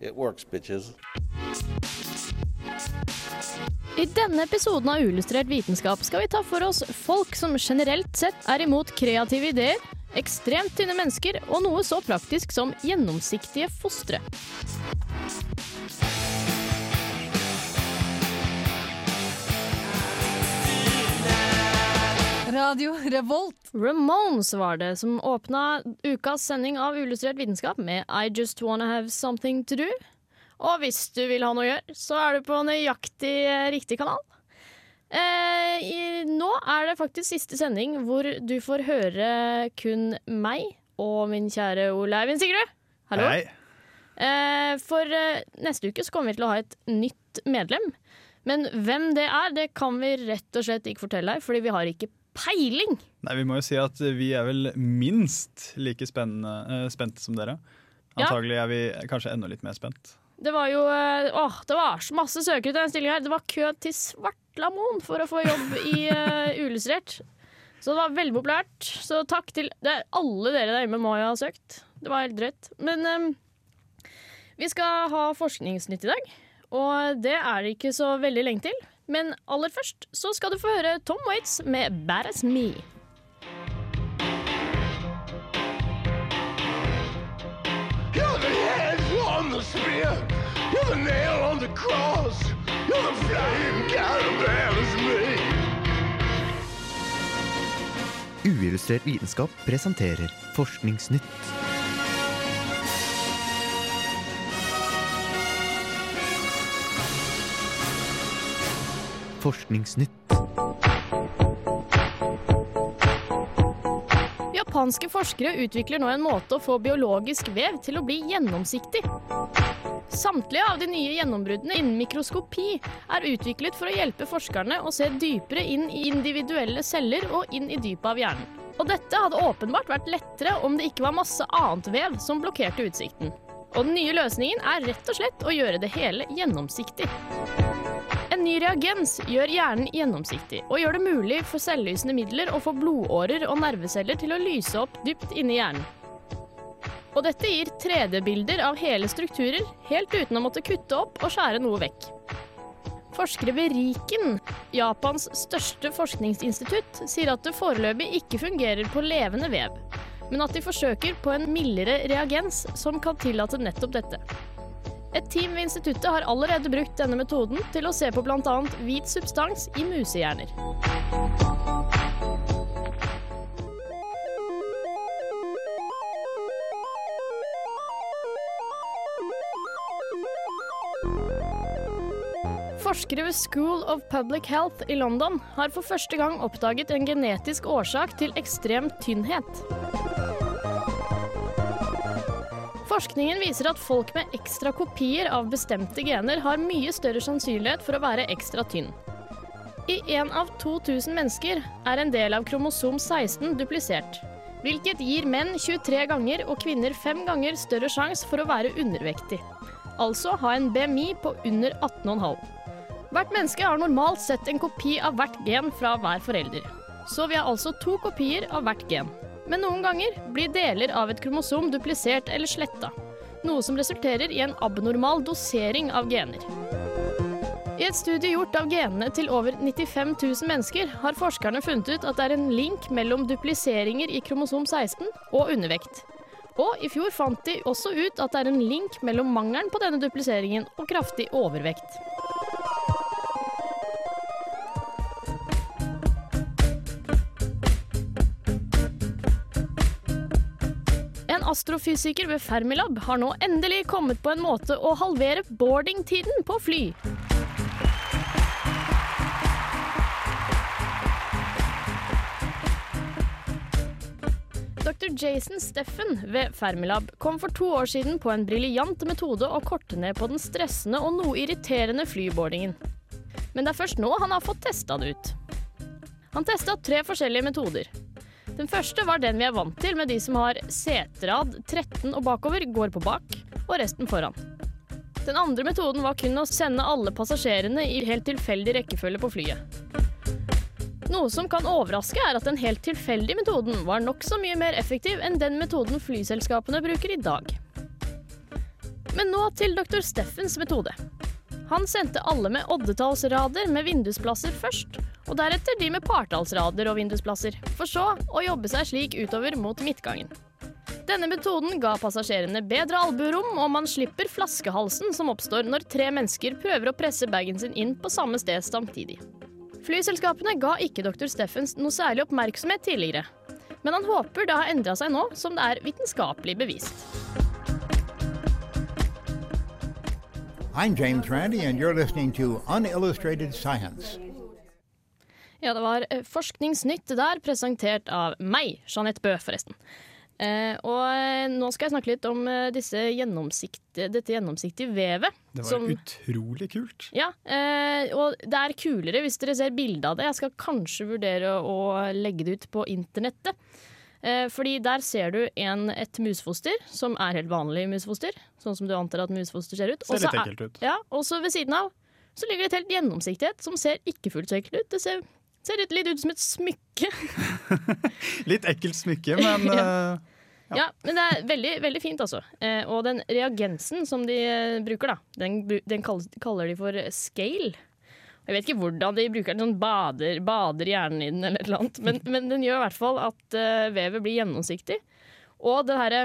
it works, bitches. I denne episoden av Uillustrert vitenskap skal vi ta for oss folk som generelt sett er imot kreative ideer, ekstremt tynne mennesker og noe så praktisk som gjennomsiktige fostre. Radio Revolt. Ramones var det som åpna ukas sending av Uillustrert vitenskap med I Just Wanna Have Something To Do. Og hvis du vil ha noe å gjøre, så er du på nøyaktig eh, riktig kanal. Eh, i, nå er det faktisk siste sending hvor du får høre kun meg og min kjære Ole Eivind Sigrud. Hallo. Hei. Eh, for eh, neste uke så kommer vi til å ha et nytt medlem. Men hvem det er, det kan vi rett og slett ikke fortelle deg, fordi vi har ikke peiling. Nei, Vi må jo si at vi er vel minst like eh, spente som dere. Antagelig er vi kanskje enda litt mer spent. Det var jo eh, åh, det var så masse søkere til den stillingen her. Det var kø til Svartlamoen for å få jobb i uh, Uillustrert. Så det var veldig populært. Så takk til det, Alle dere der hjemme må jo ha søkt. Det var helt drøyt. Men um, vi skal ha forskningsnytt i dag. Og det er det ikke så veldig lenge til. Men aller først så skal du få høre Tom Waits med 'Bad As Me'. You're the head on the spear. You're the nail on the cross. You're the flying caravan as me. Uillustrert vitenskap presenterer Forskningsnytt. Forskningsnytt. Japanske forskere utvikler nå en måte å få biologisk vev til å bli gjennomsiktig. Samtlige av de nye gjennombruddene innen mikroskopi er utviklet for å hjelpe forskerne å se dypere inn i individuelle celler og inn i dypet av hjernen. Og dette hadde åpenbart vært lettere om det ikke var masse annet vev som blokkerte utsikten. Og den nye løsningen er rett og slett å gjøre det hele gjennomsiktig. Ny reagens gjør hjernen gjennomsiktig, og gjør det mulig for selvlysende midler å få blodårer og nerveceller til å lyse opp dypt inni hjernen. Og dette gir 3D-bilder av hele strukturer, helt uten å måtte kutte opp og skjære noe vekk. Forskere ved Riken, Japans største forskningsinstitutt, sier at det foreløpig ikke fungerer på levende vev, men at de forsøker på en mildere reagens som kan tillate nettopp dette. Et team ved instituttet har allerede brukt denne metoden til å se på bl.a. hvit substans i musehjerner. Forskere ved School of Public Health i London har for første gang oppdaget en genetisk årsak til ekstrem tynnhet. Forskningen viser at folk med ekstra kopier av bestemte gener har mye større sannsynlighet for å være ekstra tynn. I én av 2000 mennesker er en del av kromosom 16 duplisert, hvilket gir menn 23 ganger og kvinner 5 ganger større sjanse for å være undervektig. Altså ha en BMI på under 18,5. Hvert menneske har normalt sett en kopi av hvert gen fra hver forelder. Så vi har altså to kopier av hvert gen. Men noen ganger blir deler av et kromosom duplisert eller sletta, noe som resulterer i en abnormal dosering av gener. I et studie gjort av genene til over 95 000 mennesker har forskerne funnet ut at det er en link mellom dupliseringer i kromosom 16 og undervekt. Og i fjor fant de også ut at det er en link mellom mangelen på denne dupliseringen og kraftig overvekt. Astrofysiker ved Fermilab har nå endelig kommet på en måte å halvere boardingtiden på fly. Dr. Jason Steffen ved Fermilab kom for to år siden på en briljant metode å korte ned på den stressende og noe irriterende flyboardingen. Men det er først nå han har fått testa det ut. Han testa tre forskjellige metoder. Den første var den vi er vant til, med de som har seterad 13 og bakover, går på bak, og resten foran. Den andre metoden var kun å sende alle passasjerene i helt tilfeldig rekkefølge på flyet. Noe som kan overraske, er at den helt tilfeldige metoden var nokså mye mer effektiv enn den metoden flyselskapene bruker i dag. Men nå til dr. Steffens metode. Han sendte alle med oddetallsrader med vindusplasser først, og deretter de med partallsrader og vindusplasser, for så å jobbe seg slik utover mot midtgangen. Denne metoden ga passasjerene bedre albuerom, og man slipper flaskehalsen som oppstår når tre mennesker prøver å presse bagen sin inn på samme sted samtidig. Flyselskapene ga ikke dr. Steffens noe særlig oppmerksomhet tidligere, men han håper det har endra seg nå som det er vitenskapelig bevist. I'm James Randi, and you're listening to Unillustrated Science. Ja, det var eh, Forskningsnytt der, presentert av meg, Jeanette Bø, forresten. Eh, og eh, nå skal jeg snakke litt om eh, disse gjennomsiktige, dette gjennomsiktige vevet. Det var som- utrolig kult. Ja, eh, og det er kulere hvis dere ser bilde av det. Jeg skal kanskje vurdere å legge det ut på internettet. Eh, fordi der ser du en, et musfoster, som er helt vanlig musfoster. Sånn som du antar at musfoster ser ut. Ser litt ekkelt ut. Ja, og så ved siden av så ligger det et helt gjennomsiktighet som ser ikke fullt så ekkelt ut. Det ser, ser litt, litt ut som et smykke. Litt ekkelt smykke, men ja. Ja, men det er veldig, veldig fint, altså. Eh, og den reagensen som de eh, bruker, da, den, den kaller, kaller de for scale. Jeg vet ikke hvordan de bruker den, sånn bader, bader hjernen i den eller et eller annet. Men, men den gjør i hvert fall at uh, vevet blir gjennomsiktig. Og det herre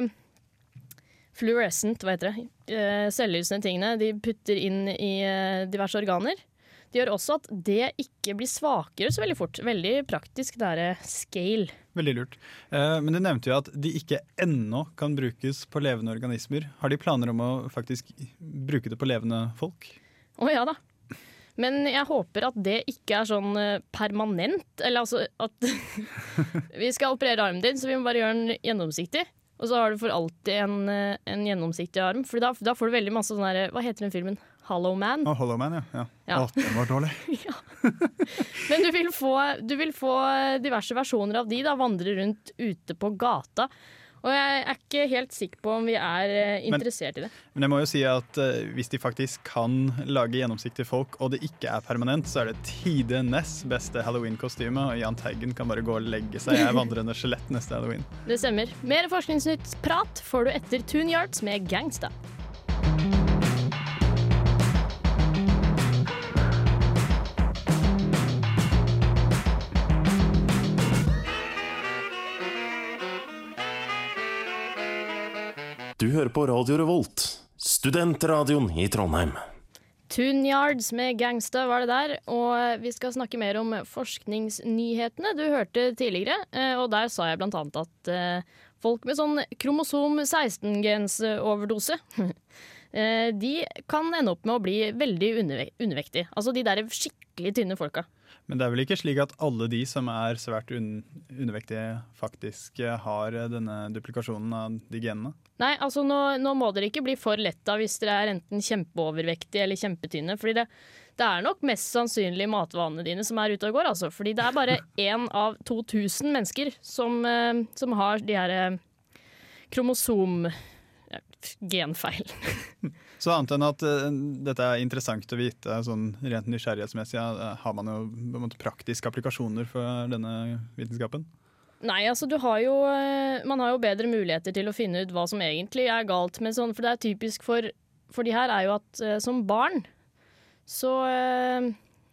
fluorescent, hva heter det, uh, selvlysende tingene de putter inn i uh, diverse organer. Det gjør også at det ikke blir svakere så veldig fort. Veldig praktisk, det er scale. veldig lurt. Eh, men du nevnte jo at de ikke ennå kan brukes på levende organismer. Har de planer om å faktisk bruke det på levende folk? Å ja da. Men jeg håper at det ikke er sånn eh, permanent. Eller altså at Vi skal operere armen din, så vi må bare gjøre den gjennomsiktig. Og så har du for alltid en, eh, en gjennomsiktig arm. For da, da får du veldig masse sånn der Hva heter den filmen? Hollow Man. Oh, Hollow Man, ja. ja. Ja. Å, den var dårlig. Men du vil, få, du vil få diverse versjoner av de da, vandre rundt ute på gata. Og jeg er ikke helt sikker på om vi er interessert interessert i det. Men jeg må jo si at uh, hvis de faktisk kan lage gjennomsiktige folk, og det ikke er permanent, så er det tidenes beste halloween-kostyme. Og Jahn Teigen kan bare gå og legge seg. Jeg er vandrende skjelett neste halloween. Det stemmer. Mer Forskningsnytt prat får du etter Tune Yards med Gangsta. Du hører på Radio Revolt, studentradioen i Trondheim. Tune Yards med Gangsta var det der, og vi skal snakke mer om forskningsnyhetene du hørte tidligere. eh, Og der sa jeg blant annet at eh, folk med sånn kromosom 16-gensoverdose eh, de kan ende opp med å bli veldig underve- undervektige. Altså de der skikkelig tynne folka. Men det er vel ikke slik at alle de som er svært un undervektige, faktisk eh, har eh, denne duplikasjonen av de genene? Nei, altså nå, nå må dere ikke bli for letta hvis dere er enten kjempeovervektige eller kjempetynne. Fordi det, det er nok mest sannsynlig matvanene dine som er ute og går. Altså. Fordi det er bare én av 2000 mennesker som, eh, som har de her eh, kromosom... ja, genfeil. Så annet enn at uh, dette er interessant å vite, sånn rent nysgjerrighetsmessig, uh, har man jo måte praktiske applikasjoner for denne vitenskapen? Nei, altså du har jo eh, Man har jo bedre muligheter til å finne ut hva som egentlig er galt med sånn, for det er typisk for, for de her er jo at som barn så,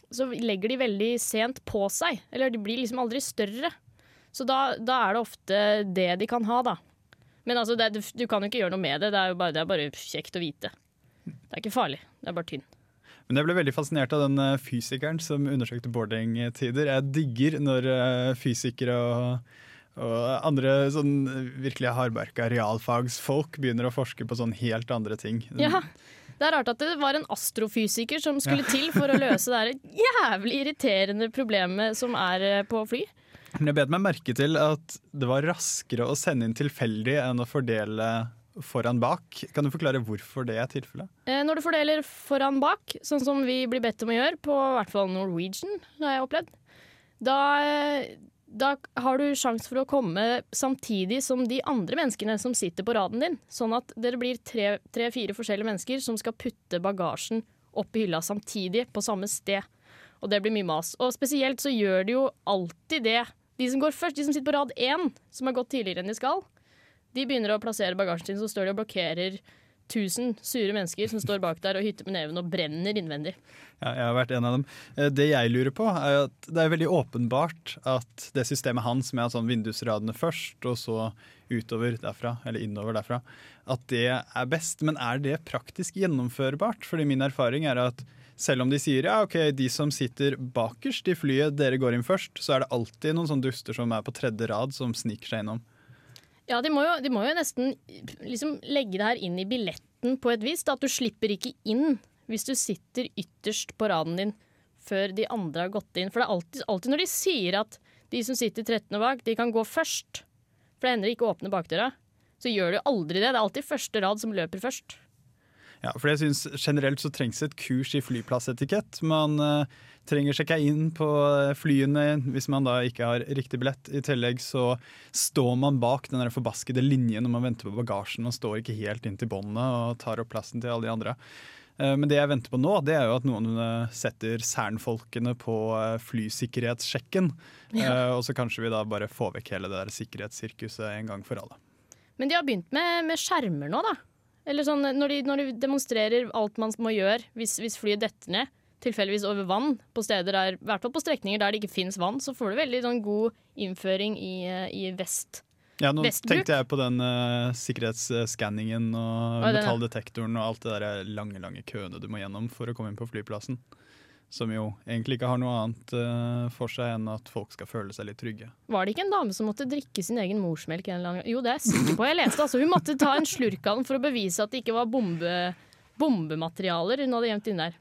så legger de veldig sent på seg. Eller de blir liksom aldri større. Så da, da er det ofte det de kan ha, da. Men altså, det, du kan jo ikke gjøre noe med det. Det er jo bare, det er bare kjekt å vite. Det er ikke farlig. Det er bare tynn. Men jeg ble veldig fascinert av den eh, fysikeren som undersøkte boardingtider. Jeg digger når eh, fysikere og, og andre sånn virkelig hardbarka realfagsfolk begynner å forske på sånn helt andre ting. Ja, Det er rart at det var en astrofysiker som skulle til for å løse det her jævlig irriterende problemet som er eh, på fly. Men jeg bet meg merke til at det var raskere å sende inn tilfeldig enn å fordele foran bak. Kan du forklare hvorfor det er tilfellet? Eh, Når du fordeler foran bak, sånn som vi blir bedt om å gjøre, på hvert fall Norwegian, har jeg opplevd, da, eh, da har du sjanse for å komme samtidig som de andre menneskene som sitter på raden din. Sånn at dere blir tre- tre-fire forskjellige mennesker som skal putte bagasjen opp i hylla samtidig på samme sted. Og det blir mye mas. Og spesielt så gjør de jo alltid det. De som går først, de som sitter på rad én, som har gått tidligere enn de skal, de begynner å plassere bagasjen sin, så står de og blokkerer 1000 sure mennesker som står bak der og hytter med neven og brenner innvendig. Ja, jeg har vært en av dem. Eh, Det jeg lurer på, er at det er veldig åpenbart at det systemet hans med sånn vindusradene først, og så utover derfra, eller innover derfra, at det er best. Men er det praktisk gjennomførbart? Fordi min erfaring er at selv om de sier ja, ok, de som sitter bakerst i flyet, dere går inn først, så er det alltid noen sånne duster som er på tredje rad, som sniker seg innom. Ja, de må jo, de må jo nesten liksom legge det her inn i billetten på et vis. Da, at du slipper ikke inn hvis du sitter ytterst på raden din før de andre har gått inn. For det er alltid, alltid når de sier at de som sitter 13 og bak, de kan gå først, for det hender de ikke åpner bakdøra, så gjør jo aldri det. Det er alltid første rad som løper først. Ja, for jeg synes Generelt så trengs et kurs i flyplassetikett. Man uh, trenger sjekke inn på eh, flyene hvis man da ikke har riktig billett. I tillegg så står man bak den der forbaskede linjen når man venter på bagasjen og står ikke helt inn til båndet og tar opp plassen til alle de andre. Eh, Men det jeg venter på nå, det er jo at noen setter Cern-folkene på flysikkerhetssjekken. Ja. Og så kanskje vi da bare får vekk hele det der sikkerhetssirkuset en gang for alle. Men de har begynt med, med skjermer nå, da. Eller sånn, når de, når de demonstrerer alt man må gjøre hvis, hvis flyet detter ned, tilfeldigvis over vann, på steder der, i hvert fall på strekninger der det ikke fins vann, så får du veldig sånn god innføring i, eh, i vest. Ja, nå Vestbruk. tenkte jeg på den uh, sikkerhetsskanningen og ja. metalldetektoren og alt det der lange lange køene du må gjennom for å komme inn på flyplassen. Som jo egentlig ikke har noe annet uh, for seg enn at folk skal føle seg litt trygge. Var det ikke en dame som måtte drikke sin egen morsmelk? En eller annen gang? Jo, det er jeg sikker på. Jeg leste altså Hun måtte ta en slurk av den for å bevise at det ikke var bombe, bombematerialer hun hadde gjemt inne der.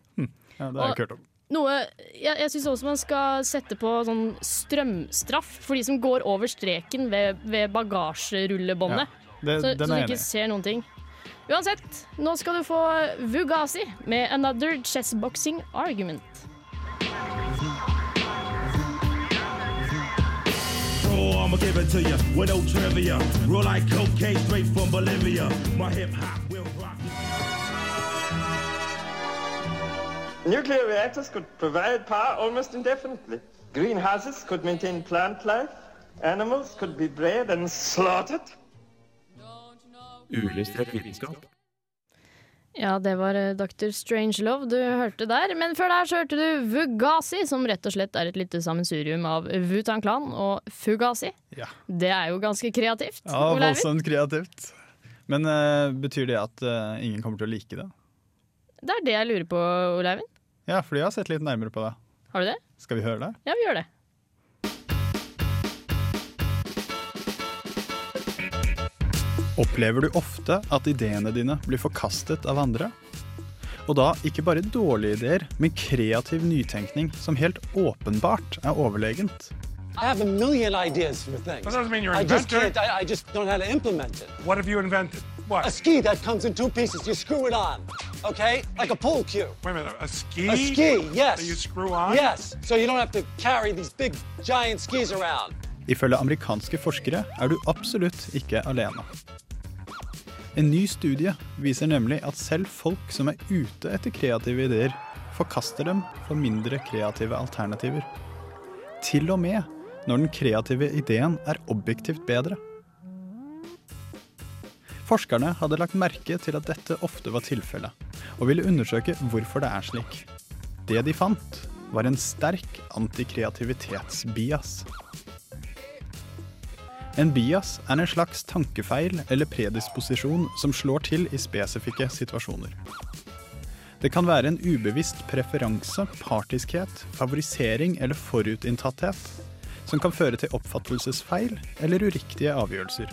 Ja, det har jeg ikke hørt om. Noe, jeg jeg syns også man skal sette på sånn strømstraff for de som går over streken ved, ved bagasjerullebåndet. Det, så, så du ikke ser noen ting. Uansett, nå skal du få Vugasi med 'Another Chessboxing Argument'. Oh, I'ma give it to you with no trivia. Roll like cocaine straight from Bolivia. My hip hop will rock. Nuclear reactors could provide power almost indefinitely. Greenhouses could maintain plant life. Animals could be bred and slaughtered. Uillustrert vitenskap. Ja, det var eh, Dr. Strangelove du hørte der. Men før der så hørte du Vugasi, som rett og slett er et lite sammensurium av Wutan Clan og Fugazi. Ja. Det er jo ganske kreativt. Ja, voldsomt kreativt. Men uh, betyr det at uh, ingen kommer til å like det? Det er det jeg lurer på, Ole Eivind. Ja, fordi jeg har sett litt nærmere på det. Har du det? Skal vi høre det? Ja, vi gjør det. Opplever du ofte at ideene dine blir forkastet av andre? Og da ikke bare dårlige ideer, men kreativ nytenkning som helt åpenbart er overlegent. I have a million ideas for things. That doesn't mean you're an I just can't. I, I just don't know how to implement it. What have you invented? What? A ski that comes in two pieces. You screw it on, okay? Like a pool cue. Wait a minute, a ski? A ski, yes. That you screw on? Yes. So you don't have to carry these big, giant skis around. Ifølge amerikanske forskere er du absolutt ikke alene. En ny studie viser nemlig at selv folk som er ute etter kreative ideer, forkaster dem for mindre kreative alternativer. Til og med når den kreative ideen er objektivt bedre. Forskerne hadde lagt merke til at dette ofte var tilfellet, og ville undersøke hvorfor det er slik. Det de fant, var en sterk antikreativitetsbias. En bias er en slags tankefeil eller predisposisjon som slår til i spesifikke situasjoner. Det kan være en ubevisst preferanse, partiskhet, favorisering eller forutinntatthet som kan føre til oppfattelsesfeil eller uriktige avgjørelser.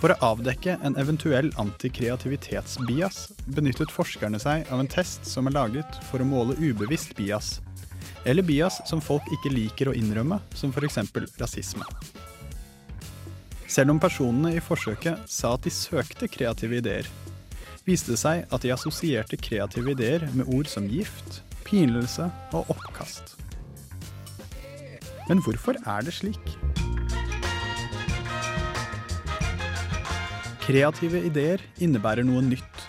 For å avdekke en eventuell antikreativitetsbias benyttet forskerne seg av en test som er laget for å måle ubevisst bias, Eller bias som folk ikke liker å innrømme, som f.eks. rasisme. Selv om personene i forsøket sa at de søkte kreative ideer, viste det seg at de assosierte kreative ideer med ord som gift, pinlelse og oppkast. Men hvorfor er det slik? Kreative ideer innebærer noe nytt.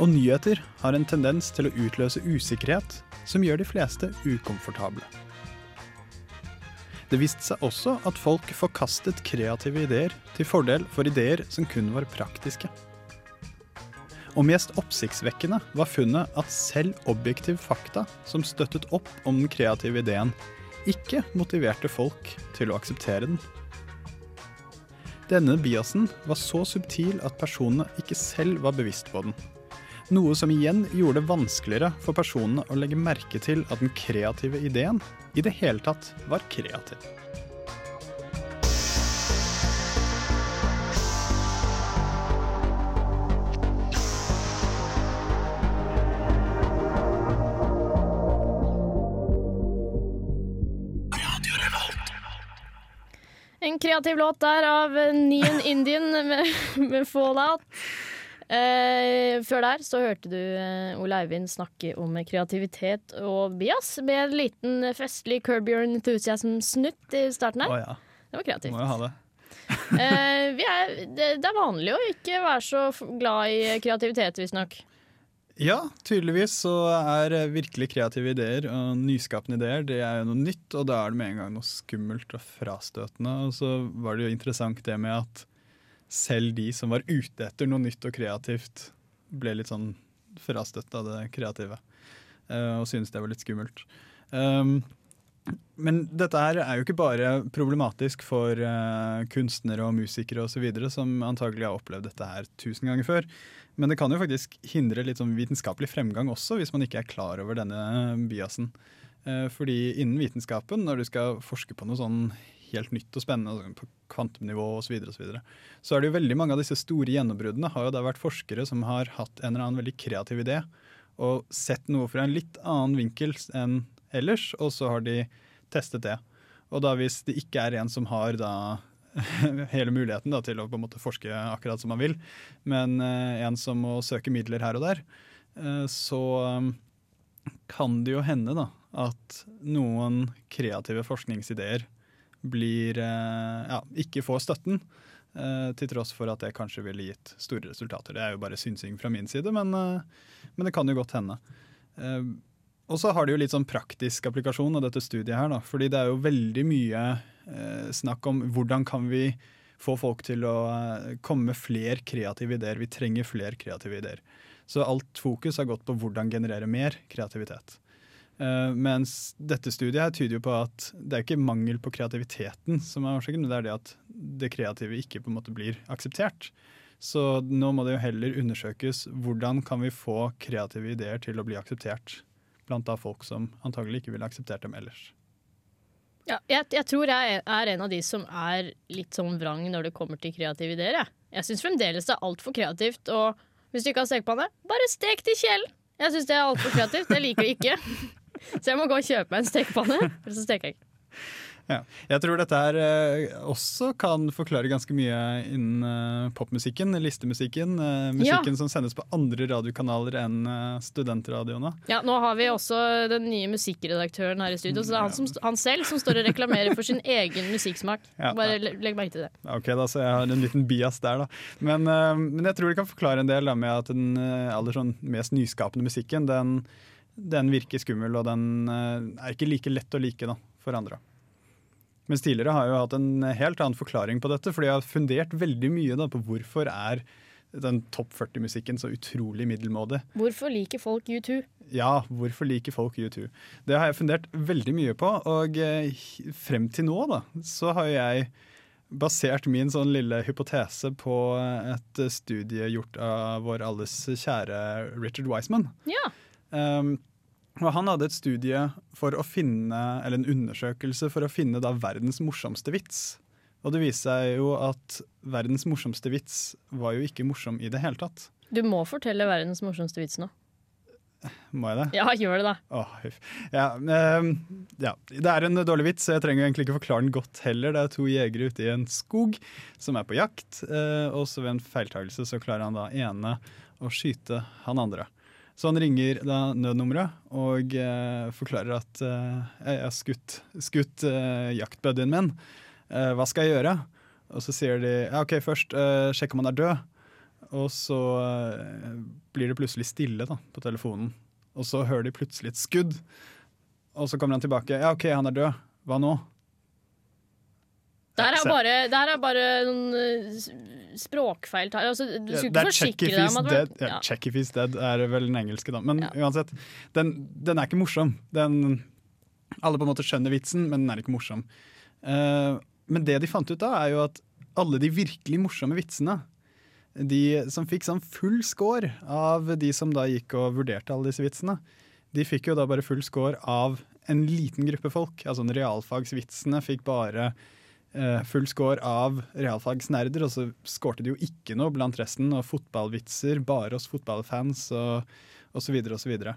Og nyheter har en tendens til å utløse usikkerhet som gjør de fleste ukomfortable. Det viste seg også at folk forkastet kreative ideer til fordel for ideer som kun var praktiske. Og mest oppsiktsvekkende var funnet at selv objektiv fakta som støttet opp om den kreative ideen, ikke motiverte folk til å akseptere den. Denne biasen var så subtil at personene ikke selv var bevisst på den. Noe som igjen gjorde det vanskeligere for personene å legge merke til at den kreative ideen i det hele tatt var kreativ. En kreativ låt der av Neon Indian med, med Fallout. Eh, før der så hørte du eh, Ole Eivind snakke om kreativitet og bias med en liten festlig Curb Your Enthusiasm-snutt i starten her. Å ja. Det var kreativt. Må jo ha det. Eh, vi er, det, det er vanlig å ikke være så glad i kreativitet, visstnok. Ja, tydeligvis så er eh, virkelig kreative ideer og nyskapende ideer det er jo noe nytt, og da er det med en gang noe skummelt og frastøtende. Og så var det jo interessant det med at selv de som var ute etter noe nytt og kreativt, ble litt sånn frastøtt av det kreative. eh, Og syntes det var litt skummelt. Um, men dette her er jo ikke bare problematisk for eh, kunstnere og musikere osv., som antagelig har opplevd dette her tusen ganger før. Men det kan jo faktisk hindre litt sånn vitenskapelig fremgang også, hvis man ikke er klar over denne biasen. Eh, fordi innen vitenskapen, når du skal forske på noe sånn helt nytt og spennende, altså på kvantumnivå osv., så, videre, og så, videre, så er det jo veldig mange av disse store gjennombruddene har jo da vært forskere som har hatt en eller annen veldig kreativ idé, og sett noe fra en litt annen vinkel enn ellers, og så har de testet det. Og da hvis det ikke er en som har da hele muligheten da, til å på en måte forske akkurat som man vil, men eh, en som må søke midler her og der, eh, så um, kan det jo hende da, at noen kreative forskningsideer blir, eh, ja, ikke får støtten, eh, til tross for at det kanskje ville gitt store resultater. Det er jo bare synsing fra min side, men, eh, men det kan jo godt hende. Og så har det jo litt sånn praktisk applikasjon av dette studiet her, da. Fordi det er jo veldig mye snakk om hvordan kan vi få folk til å komme med flere kreative ideer. Vi trenger flere kreative ideer. Så alt fokus har gått på hvordan generere mer kreativitet. Eh, mens dette studiet her tyder jo på at det er ikke mangel på kreativiteten som er årsaken, men det er det at det kreative ikke på en måte blir akseptert. Så nå må det jo heller undersøkes hvordan kan vi få kreative ideer til å bli akseptert blant da folk som antagelig ikke ville akseptert dem ellers. Ja, jeg, jeg tror jeg er en av de som er litt sånn vrang når det kommer til kreative ideer. Jeg, jeg syns fremdeles det er altfor kreativt. Og hvis du ikke har stekepanne, bare stek til kjelen! Jeg syns det er altfor kreativt. Jeg liker det ikke. Så jeg må gå og kjøpe meg en stekepanne, ellers så steker jeg ikke. Ja. Jeg tror dette her eh, også kan forklare ganske mye innen eh, popmusikken, listemusikken. eh, musikken Ja. som sendes på andre radiokanaler enn studentradioene. Ja, Nå har vi også den nye musikkredaktøren her i studio, så det er han, som, han selv som står og reklamerer for sin egen musikksmak. Ja, Bare le- legg merke til det. Ok, da, så jeg har en liten bias der, da. Men, men jeg tror det kan forklare en del da, med at den aller sånn mest nyskapende musikken, den, den virker skummel, og den eh, er ikke like lett å like da, for andre. Mens tidligere har jeg jo hatt en helt annen forklaring på dette, fordi jeg har fundert veldig mye da, på hvorfor er den topp 40-musikken så utrolig middelmådig. Hvorfor liker folk U2? Ja, hvorfor liker folk U2? Det har jeg fundert veldig mye på, og eh, frem til nå da, så har jeg basert min sånn lille hypotese på et studie gjort av vår alles kjære Richard Wiseman. Ja. Um, og han hadde et studie for å finne, eller en undersøkelse for å finne da verdens morsomste vits. Og det viste seg jo at verdens morsomste vits var jo ikke morsom i det hele tatt. Du må fortelle verdens morsomste vits nå. Må jeg det? Ja, gjør det, da. Åh. Ja, ehm, ja, det er en dårlig vits, så jeg trenger egentlig ikke forklare den godt heller. Det er to jegere ute i en skog som er på jakt, eh, og så ved en feiltagelse så klarer han da ene å skyte han andre. Så han ringer da nødnummeret og eh, forklarer at eh, jeg har skutt, skutt eh, jaktbuddyen min. Eh, hva skal jeg gjøre? Og så sier de ja, OK, først eh, sjekk om han er død. Og så eh, blir det plutselig stille da, på telefonen. Og så hører de plutselig et skudd. Og så kommer han tilbake. Ja, OK, han er død. Hva nå? Det her er bare, er bare noen eh, språkfeil. Altså, du Ja, skulle ikke forsikre deg om at det dead. Ja, ja. Check if he's dead er vel den engelske, da. Men uansett, den, den er ikke morsom. Den, alle på en måte skjønner vitsen, men den er ikke morsom. Uh, men det de fant ut da, er jo at alle de virkelig morsomme vitsene, de som fikk sånn full score av de som da gikk og vurderte alle disse vitsene, de fikk jo da bare full score av en liten gruppe folk. Altså realfagsvitsene fikk bare full score av realfagsnerder, og så skårte de jo ikke noe blant resten. Og fotballvitser bare hos fotballfans, og så videre og så videre.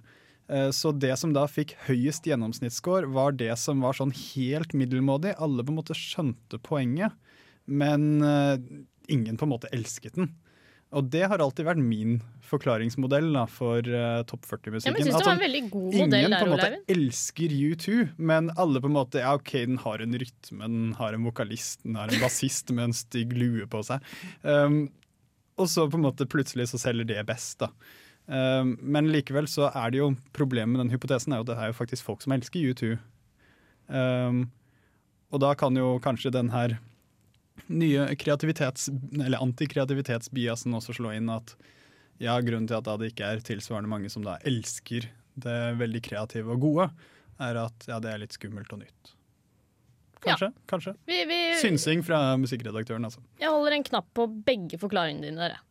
Eh, Så det som da fikk høyest gjennomsnittsscore, var det som var sånn helt middelmådig. Alle på en måte skjønte poenget, men eh, ingen på en måte elsket den. Og det har alltid vært min forklaringsmodell da, for uh, topp 40-musikken. Ja, modell Ingen der, på en måte Oleivind. elsker U2, men alle på en måte Ja, OK, den har en rytme, den har en vokalist, den har en bassist med en stygg lue på seg. Um, og så på en måte plutselig så selger det best, da. Um, men likevel så er det jo problemet med den hypotesen er jo at det er jo faktisk folk som elsker U2. Um, og da kan jo kanskje den her nye kreativitets... Eller antikreativitetsbiasen også slå inn at ja, grunnen til at det ikke er tilsvarende mange som da elsker det veldig kreative og gode, er at ja, det er litt skummelt og nytt. Kanskje. kanskje. Vi, vi, Synsing fra musikkredaktøren, altså. Jeg holder en knapp på begge forklaringene dine. Dere.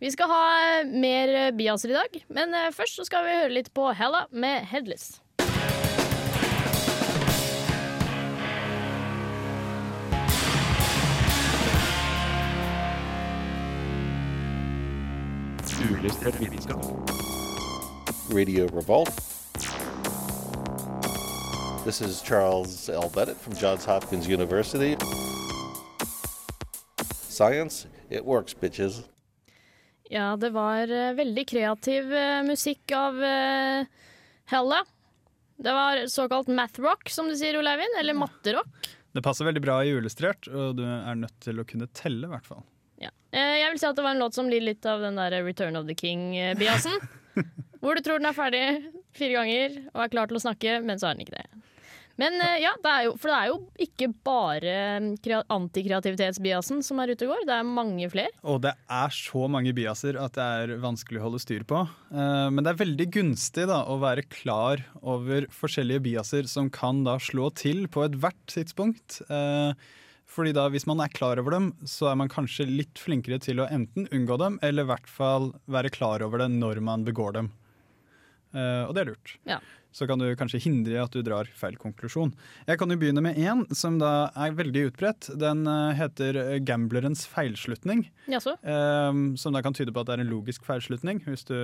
Vi skal ha mer biaser i dag, men eh, først så skal vi høre litt på Hella med Headless. Uillustrert vitenskap. Radio Revolt. This is Charles L. Bennett from Johns Hopkins University. Science, it works, bitches. Ja, det var uh, veldig kreativ uh, musikk av uh, Hella. Det var såkalt math-rock, som du sier, Olaivin. Eller matterock. Det passer veldig bra i uillustrert, og du er nødt til å kunne telle, i hvert fall. Ja. Eh, Jeg vil si at det var en låt som lider litt av den der Return of the King-biasen. hvor du tror den er ferdig fire ganger og er klar til å snakke, men så er den ikke det. Men eh, ja, det er jo, for det er jo ikke bare antikreativitetsbiasen som er ute og går. Det er mange flere. Og det er så mange biaser at det er vanskelig å holde styr på. Eh, Men det er veldig gunstig da, å være klar over forskjellige biaser som kan da slå til på ethvert tidspunkt. Fordi da hvis man er klar over dem, så er man kanskje litt flinkere til å enten unngå dem, eller i hvert fall være klar over det når man begår dem. Uh, og det er lurt. Ja. Så kan du kanskje hindre at du drar feil konklusjon. Jeg kan jo begynne med én som da er veldig utbredt. Den uh, heter eh, gamblerens feilslutning. Jaså? Eh, som da kan tyde på at det er en logisk feilslutning. Hvis du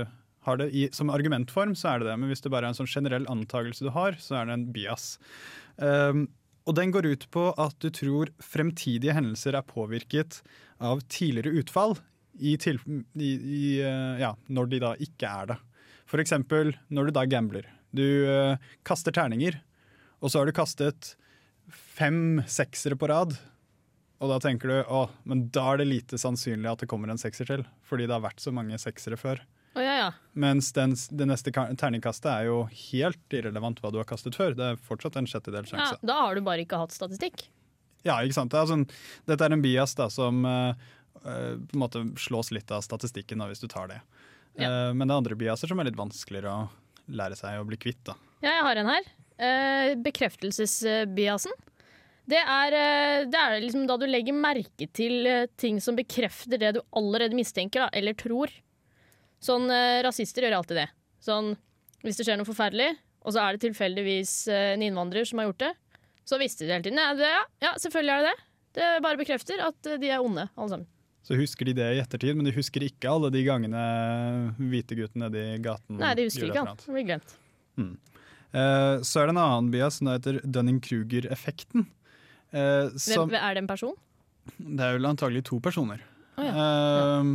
har det i, som argumentform, så er det det. Men hvis det bare er en sånn generell antakelse du har, så er det en bias. Eh, og den går ut på at du tror fremtidige hendelser er påvirket av tidligere utfall i til, i, i, eh, ja, når de da ikke er det. For eksempel når du da gambler. Du uh, kaster terninger, og så har du kastet fem seksere på rad. Og da tenker du å, men da er det lite sannsynlig at det kommer en sekser til. Fordi det har vært så mange seksere før. Ja, ja. Mens den, det neste terningkastet er jo helt irrelevant hva du har kastet før. Det er fortsatt en sjettedels ja. Da har du bare ikke hatt statistikk. Ja, ikke sant? Det er sånn, dette er en bias da, som eh, på en måte slås litt av statistikken da, hvis du tar det. Eh, men det er andre biaser som er litt vanskeligere å lære seg å bli kvitt. da. Ja, jeg har en her. Uh, bekreftelsesbiasen. Det er, det er liksom da du legger merke til ting som bekrefter det du allerede mistenker da, eller tror. Sånn eh, Rasister gjør alltid det. Sånn, Hvis det skjer noe forferdelig, og så er det tilfeldigvis eh, en innvandrer som har gjort det, så visste de hele tiden. Ja, det, ja, ja, selvfølgelig er det det. Det bare bekrefter at eh, de er onde, alle sammen. så husker de det i ettertid, men de husker ikke alle de gangene hvite gutten nede i gaten Nei, de husker gjorde ikke eller alt. Det blir glemt. Mm. Eh, så er det en annen bias som da heter Dunning-Kruger-effekten. Eh, som- er det en person? det er vel antagelig to personer. Å, ja. Ehm,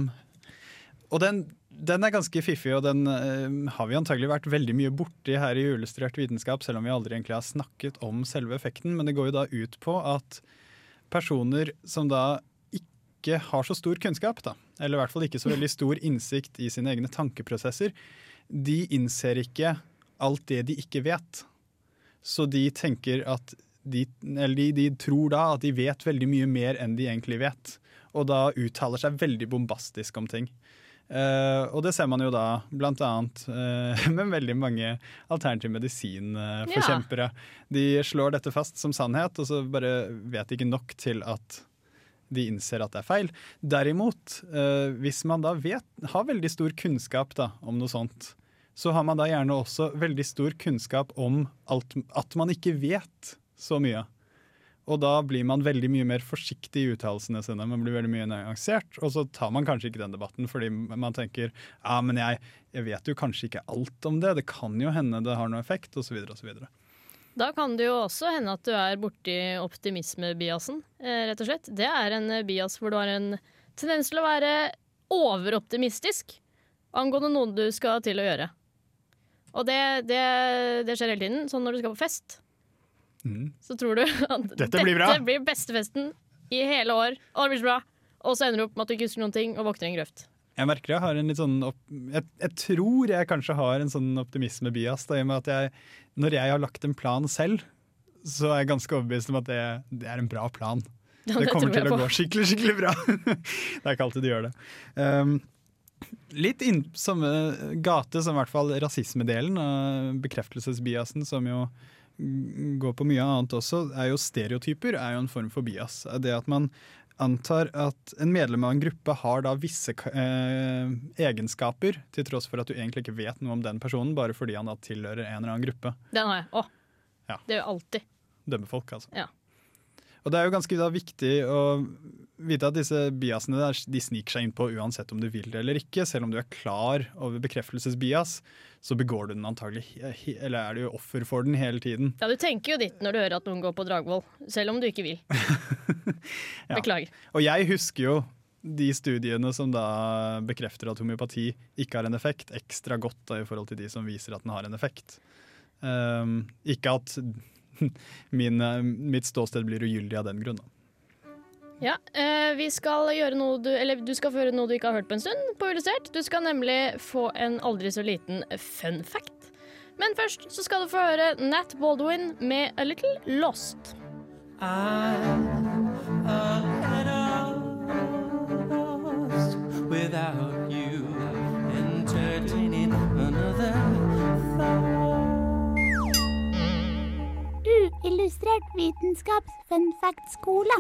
og den, den er ganske fiffig, og den uh, har vi antagelig vært veldig mye borti her i Uillustrert vitenskap, selv om vi aldri egentlig har snakket om selve effekten. Men det går jo da ut på at personer som da ikke har så stor kunnskap, da, eller i hvert fall ikke så veldig stor innsikt i sine egne tankeprosesser, de innser ikke alt det de ikke vet. Så de tenker at de, eller de, de tror da at de vet veldig mye mer enn de egentlig vet. Og da uttaler seg veldig bombastisk om ting. Eh, og det ser man jo da blant annet eh, med veldig mange alternativ medisin-forkjempere. De slår dette fast som sannhet, og så bare vet de ikke nok til at de innser at det er feil. Derimot, uh, hvis man da vet, har veldig stor kunnskap da, om noe sånt, så har man da gjerne også veldig stor kunnskap om alt, at man ikke vet så mye. Og da blir man veldig mye mer forsiktig i uttalelsene sine. Man blir veldig mye nyansert, og så tar man kanskje ikke den debatten fordi man tenker ja, men jeg, jeg vet jo kanskje ikke alt om det, det kan jo hende det har noe effekt, osv. osv. Da kan det jo også hende at du er borti optimismebiasen, eh, rett og slett. Det er en eh, bias hvor du har en tendens til å være overoptimistisk angående noe du skal til å gjøre. Og det, det, det skjer hele tiden. Sånn når du skal på fest, Mm. så tror du at Dette blir bra. dette blir beste festen i hele år, og det blir så bra. Og så ender du opp med at du ikke husker noen ting og våkner i en grøft. Jeg merker jeg har en litt sånn opp, jeg, jeg tror jeg kanskje har en sånn optimisme-bias, i og med at jeg, når jeg har lagt en plan selv, så er jeg ganske overbevist om at det, det er en bra plan. Ja, det det kommer til å gå skikkelig, skikkelig bra. det er ikke alltid det gjør det. Um, litt inn samme gate som i hvert fall rasismedelen av bekreftelsesbiasen, som jo går på mye annet også, er jo stereotyper er jo en form for bias. Det at man antar at en medlem av en gruppe har da visse eh, egenskaper, til tross for at du egentlig ikke vet noe om den personen, bare fordi han da tilhører en eller annen gruppe. Den har jeg. Å, Ja. det gjør alltid. Dømme folk, altså. Ja. Og det er jo ganske da, viktig å vite at disse biasene der, de sniker seg innpå uansett om du vil det eller ikke. Selv om du er klar over bekreftelsesbias, så begår du den antagelig Eller er du offer for den hele tiden. Ja, Du tenker jo ditt når du hører at noen går på Dragvoll, selv om du ikke vil. Ja. Beklager. Og jeg husker jo de studiene som da bekrefter at homeopati ikke har en effekt, ekstra godt da, i forhold til de som viser at den har en effekt. Um, ikke at min, eh, mitt ståsted blir ugyldig av den grunn. Da. Ja, eh, vi skal gjøre noe du Eller du skal få høre noe du ikke har hørt på en stund på Illustrert. Du skal nemlig få en aldri så liten fun fact. Men først så skal du få høre Nat Baldwin med A Little Lost. I Had I you entertaining Uillustrert vitenskaps fun fact-skole.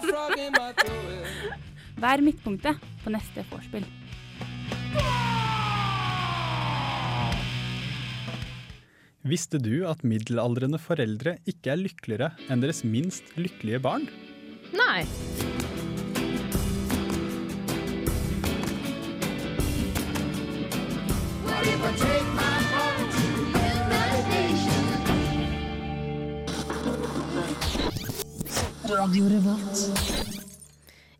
Vær midtpunktet på neste vorspiel. Visste du at middelaldrende foreldre ikke er lykkeligere enn deres minst lykkelige barn? Nei.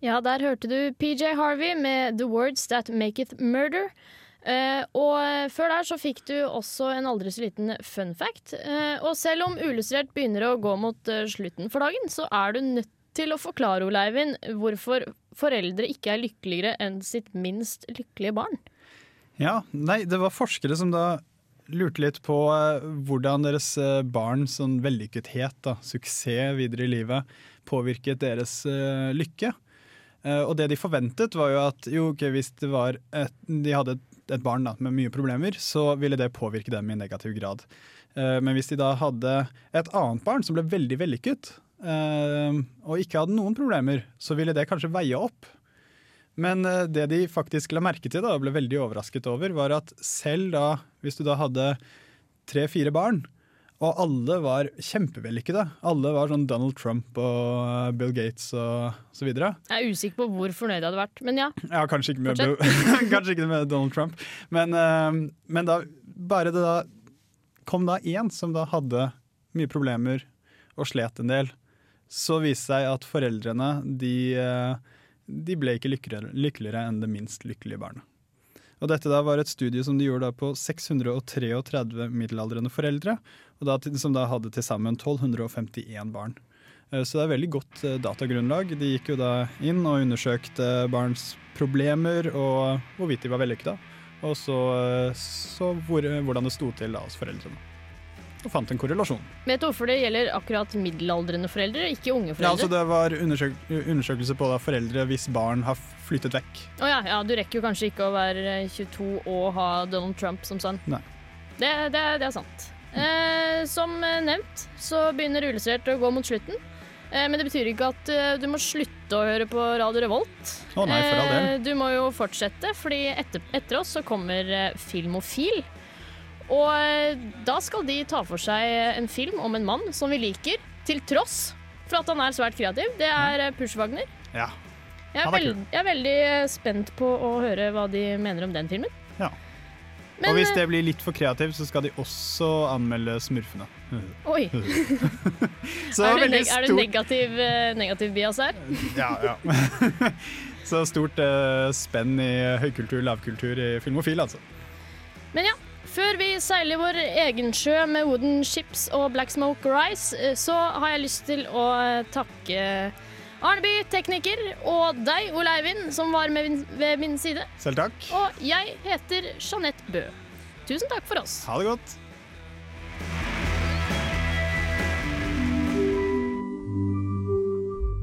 Ja, der hørte du PJ Harvey med 'The Words That Maketh Murder'. Uh, og før der så fikk du også en aldri så liten fun fact. Uh, og selv om Uillustrert begynner å gå mot uh, slutten for dagen, så er du nødt til å forklare, Ole Eivind, hvorfor foreldre ikke er lykkeligere enn sitt minst lykkelige barn. Ja, nei, det var forskere som da lurte litt på eh, hvordan deres eh, barn sånn vellykkethet, da, suksess videre i livet, påvirket deres eh, lykke. Og det de forventet var jo at jo, okay, hvis et, de hadde et, barn da, med mye problemer, så ville det påvirke dem i negativ grad. Men hvis de da hadde et annet barn som ble veldig vellykket, og ikke hadde noen problemer, så ville det kanskje veie opp. Men eh, det de faktisk la merke til da, og ble veldig overrasket over, var at selv da, hvis du da hadde tre-fire barn, Og alle var kjempevellykkede. Alle var sånn Donald Trump og eh, Bill Gates og så videre. Jeg er usikker på hvor fornøyd jeg hadde vært, men ja. Ja, kanskje ikke med, kanskje ikke med Donald Trump. Men, eh, men da, bare det da kom da én som da hadde mye problemer og slet en del, så viste det seg at foreldrene de, de ble ikke lykkeligere, lykkeligere enn det minst lykkelige barnet. Og dette da var et studie som de gjorde på 633 middelaldrende foreldre, da, som da hadde til sammen 1251 barn. Eh, Så det er veldig godt eh, datagrunnlag. De gikk jo da inn og undersøkte barns problemer og hvorvidt de var vellykka. Og så, eh, så hvor, hvordan det sto til da hos foreldrene. Og fant en korrelasjon. Vet du hvorfor det gjelder akkurat middelaldrende foreldre, ikke unge Ja, altså foreldre? det var undersøk undersøkelse på da foreldre hvis barn har flyttet vekk. Å ja, ja, du rekker jo kanskje ikke å være 22 og ha Donald Trump som sønn. Nei. Det, det, det er sant. Eh, som nevnt så begynner Uillustrert å gå mot slutten. Eh, men det betyr ikke at eh, du må slutte å høre på Radio Revolt. Å nei, for all del. Eh, du må jo fortsette, fordi etter, etter oss så kommer eh, Filmofil. Og eh, da skal de ta for seg en film om en mann som vi liker, til tross for at han er svært kreativ. Det er eh, Pushwagner. Ja. Jeg er, veld, jeg er veldig eh, spent på å høre hva de mener om den filmen. Ja. Men, og hvis det blir litt for kreativt, så skal de også anmelde Smurfene. Oi. Så er, det veldig er det negativ, negativ bias her? Ja, ja. så stort uh, spenn i høykultur, lavkultur i Filmofil, altså. Men ja, før vi seiler vår egen sjø med Wooden Ships og Black Smoke Rice, eh, så har jeg lyst til å takke Arneby, tekniker, og deg, Ole Eivind, som var med min- ved min side. Selv takk. Og jeg heter Jeanette Bø. Tusen takk for oss. Ha det godt.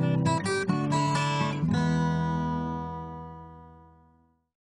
Thank you.